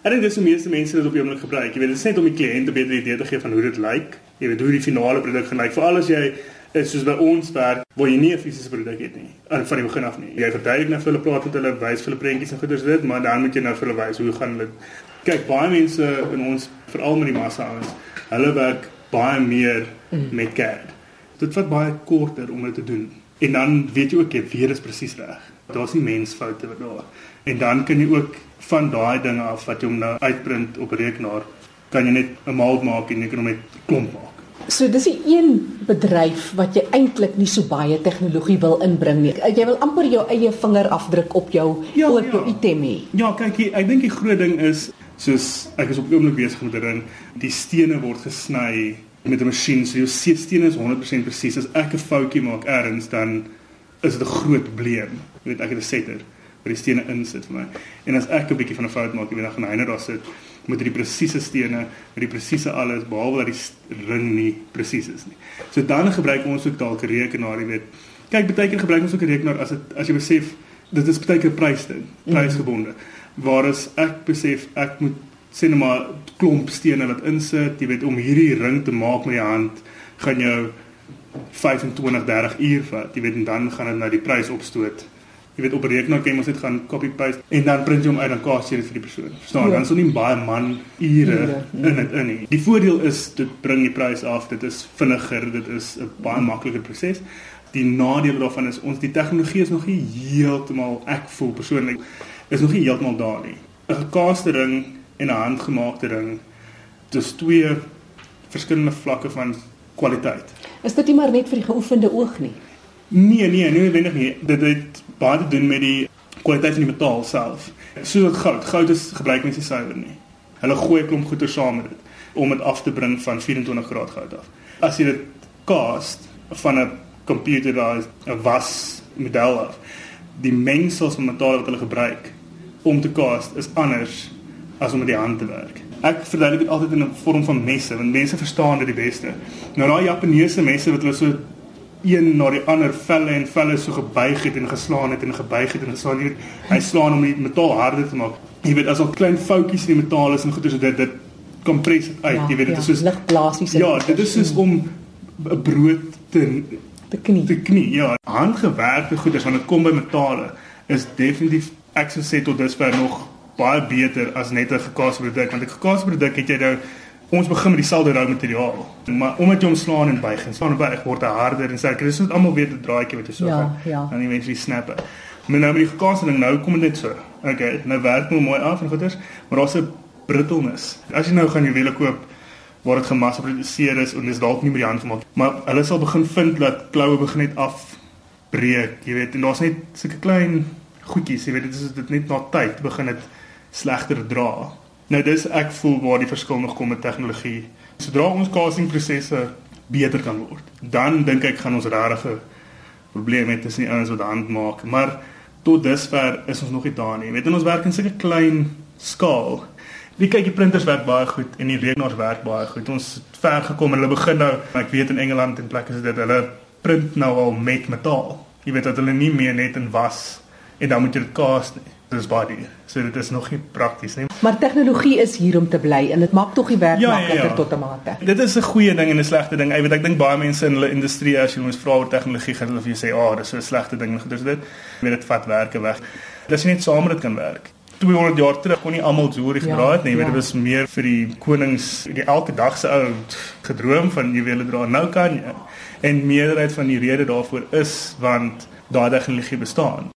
Ek dink dis hoe meeste mense dit op die oomblik gebruik. Jy weet, dit is net om die kliënt 'n beter idee te gee van hoe dit lyk. Jy weet hoe die finale produk gaan lyk. Veral as jy is soos by ons werk waar jy nie 'n fisiese produk het nie aan van die begin af nie. Jy verduidelik net vir hulle praat met hulle, wys vir hulle prentjies en goeders dit, maar dan moet jy nou vir hulle wys hoe gaan hulle kyk baie mense in ons veral met die massa ouens, hulle werk baie meer mm. met CAD. Dit vat baie korter om dit te doen. En dan weet jy ook jy weer is presies reg. Daar's nie mensfoute wat daar. En dan kan jy ook van daai dinge af wat jy hom nou uitprint op rekenaar, kan jy net 'n mold maak en jy kan hom net klomp maak. So dis 'n een bedryf wat jy eintlik nie so baie tegnologie wil inbring nie. Jy wil amper jou eie vingerafdruk op jou ja, op jou ja. item hê. Ja, kyk hier, ek dink die groot ding is soos ek is op oomblik besig met 'n ring, die stene word gesny met 'n masjien, so jou stene is 100% presies. As ek 'n foutjie maak ergens dan is dit 'n groot probleem. Jy weet ek het 'n setter waar die stene insit vir my. En as ek 'n bietjie van 'n fout maak, jy weet dan gaan hy net daar sit met die presiese stene, met die presiese alles behalwe dat die ring nie presies is nie. So dan gebruik ons ook dalk 'n rekenaar, jy weet. Kyk, baie keer gebruik ons ook 'n rekenaar as dit as jy besef dit is baie keer prysding, prysgebonde. Waar as ek besef ek moet sê net maar klomp stene wat insit, jy weet om hierdie ring te maak met die hand gaan jou 25 30 uur vat. Jy weet en dan gaan dit nou die prys opstoot jy weet op rekenaar kan jy mos net gaan copy paste en dan print jy hom uit en kaas jy dit vir die persoon. Verstaan? Ja. Dan is nie baie man ure ja. in dit in nie. Die voordeel is dit bring die prys af. Dit is vinniger, dit is 'n baie makliker proses. Die nadeel daarvan is ons die tegnologie is nog nie heeltemal ek voel persoonlik is nog nie heeltemal daar nie. 'n Gekaaste ring en 'n handgemaakte ring dis twee verskillende vlakke van kwaliteit. Is dit nie maar net vir die geoefende oog nie? Nee, nee, nee, weet ek nie. Dit het baie te doen met die kwaliteit van die metaal self. So goud, goud is gebruik mens nie suiwer nie. Hulle gooi 'n klomp goeder saam met dit om dit af te bring van 24 graad goud af. As jy dit cast van 'n computerized 'n was model af, die mengsels van metaal wat hulle gebruik om te cast is anders as om met die hand te werk. Ek verduidelik dit altyd in 'n vorm van messe, want mense verstaan dit die beste. Nou daai Japaneese messe wat hulle so een na die ander velle en velle so gebuig het en geslaan het en gebuig het en geslaan het. Hy slaan om die metaal harder te maak. Jy weet as al klein foutjies in die metaal is en goeie so dit dit kompres uit. Ja, jy weet dit ja, is soos ligblaasies. Ja, dit is soos om 'n brood te te knie. Te knie. Ja, handgewerkte goeders wanneer dit kom by metale is definitief ek sou sê tot dusver nog baie beter as net 'n gekaasde produk want 'n gekaasde produk het jy nou ons begin met dieselfde rou materiaal. Maar omdat jy hom slaan en buig en slaan en buig word hy harder en sterker. Dis net almal weet 'n draaitjie wat jy so ja, gaan. Ja. Dan die mense snap. Maar nou met die gekaasde nou kom dit net so. Okay, nou werk hom mooi af en goeders, maar daar's 'n brittelness. As jy nou gaan jy wiele koop waar dit gemassa produseer is en dis dalk nie met die hand gemaak, maar hulle sal begin vind dat kloue begin net afbreek, jy weet, en daar's net sulke klein goedjies, jy weet, dit is dit net na tyd begin dit slegter dra. Nou dis ek voel waar die verskil nog kom met tegnologie. Sodra ons castingprosesse beter kan word, dan dink ek gaan ons regtig probleme hê tussen die ouens wat hand maak, maar tot dusver is ons nog nie daar nie. Weet jy ons werk in sulke klein skaal. Wie kyk die printers werk baie goed en die rekenaars werk baie goed. Ons het ver gekom en hulle begin nou, ek weet in Engeland en plekke is dit hulle print nou al met metaal. Jy weet dat hulle nie meer net in was en dan moet jy dit cast nie dis baie duur. So dit is nog nie prakties nie. Maar tegnologie is hier om te bly en dit maak tog die werk ja, makliker ja, ja. tot 'n mate. Dit is 'n goeie ding en 'n slegte ding. Ek weet ek dink baie mense in hulle industrie as jy ons vra oor tegnologie gaan hulle vir jou sê, "Ag, oh, dis so 'n slegte ding." Dis dit. Weet dit vat werke weg. Dis nie net saam met dit kan werk. 200 jaar terug kon nie almal jewelry gedra ja, het nie. Ja, ja. Dit was meer vir die konings, die elke dag se ou gedroom van juwele dra. Nou kan jy. En meerderheid van die rede daarvoor is want daai tegnologie bestaan.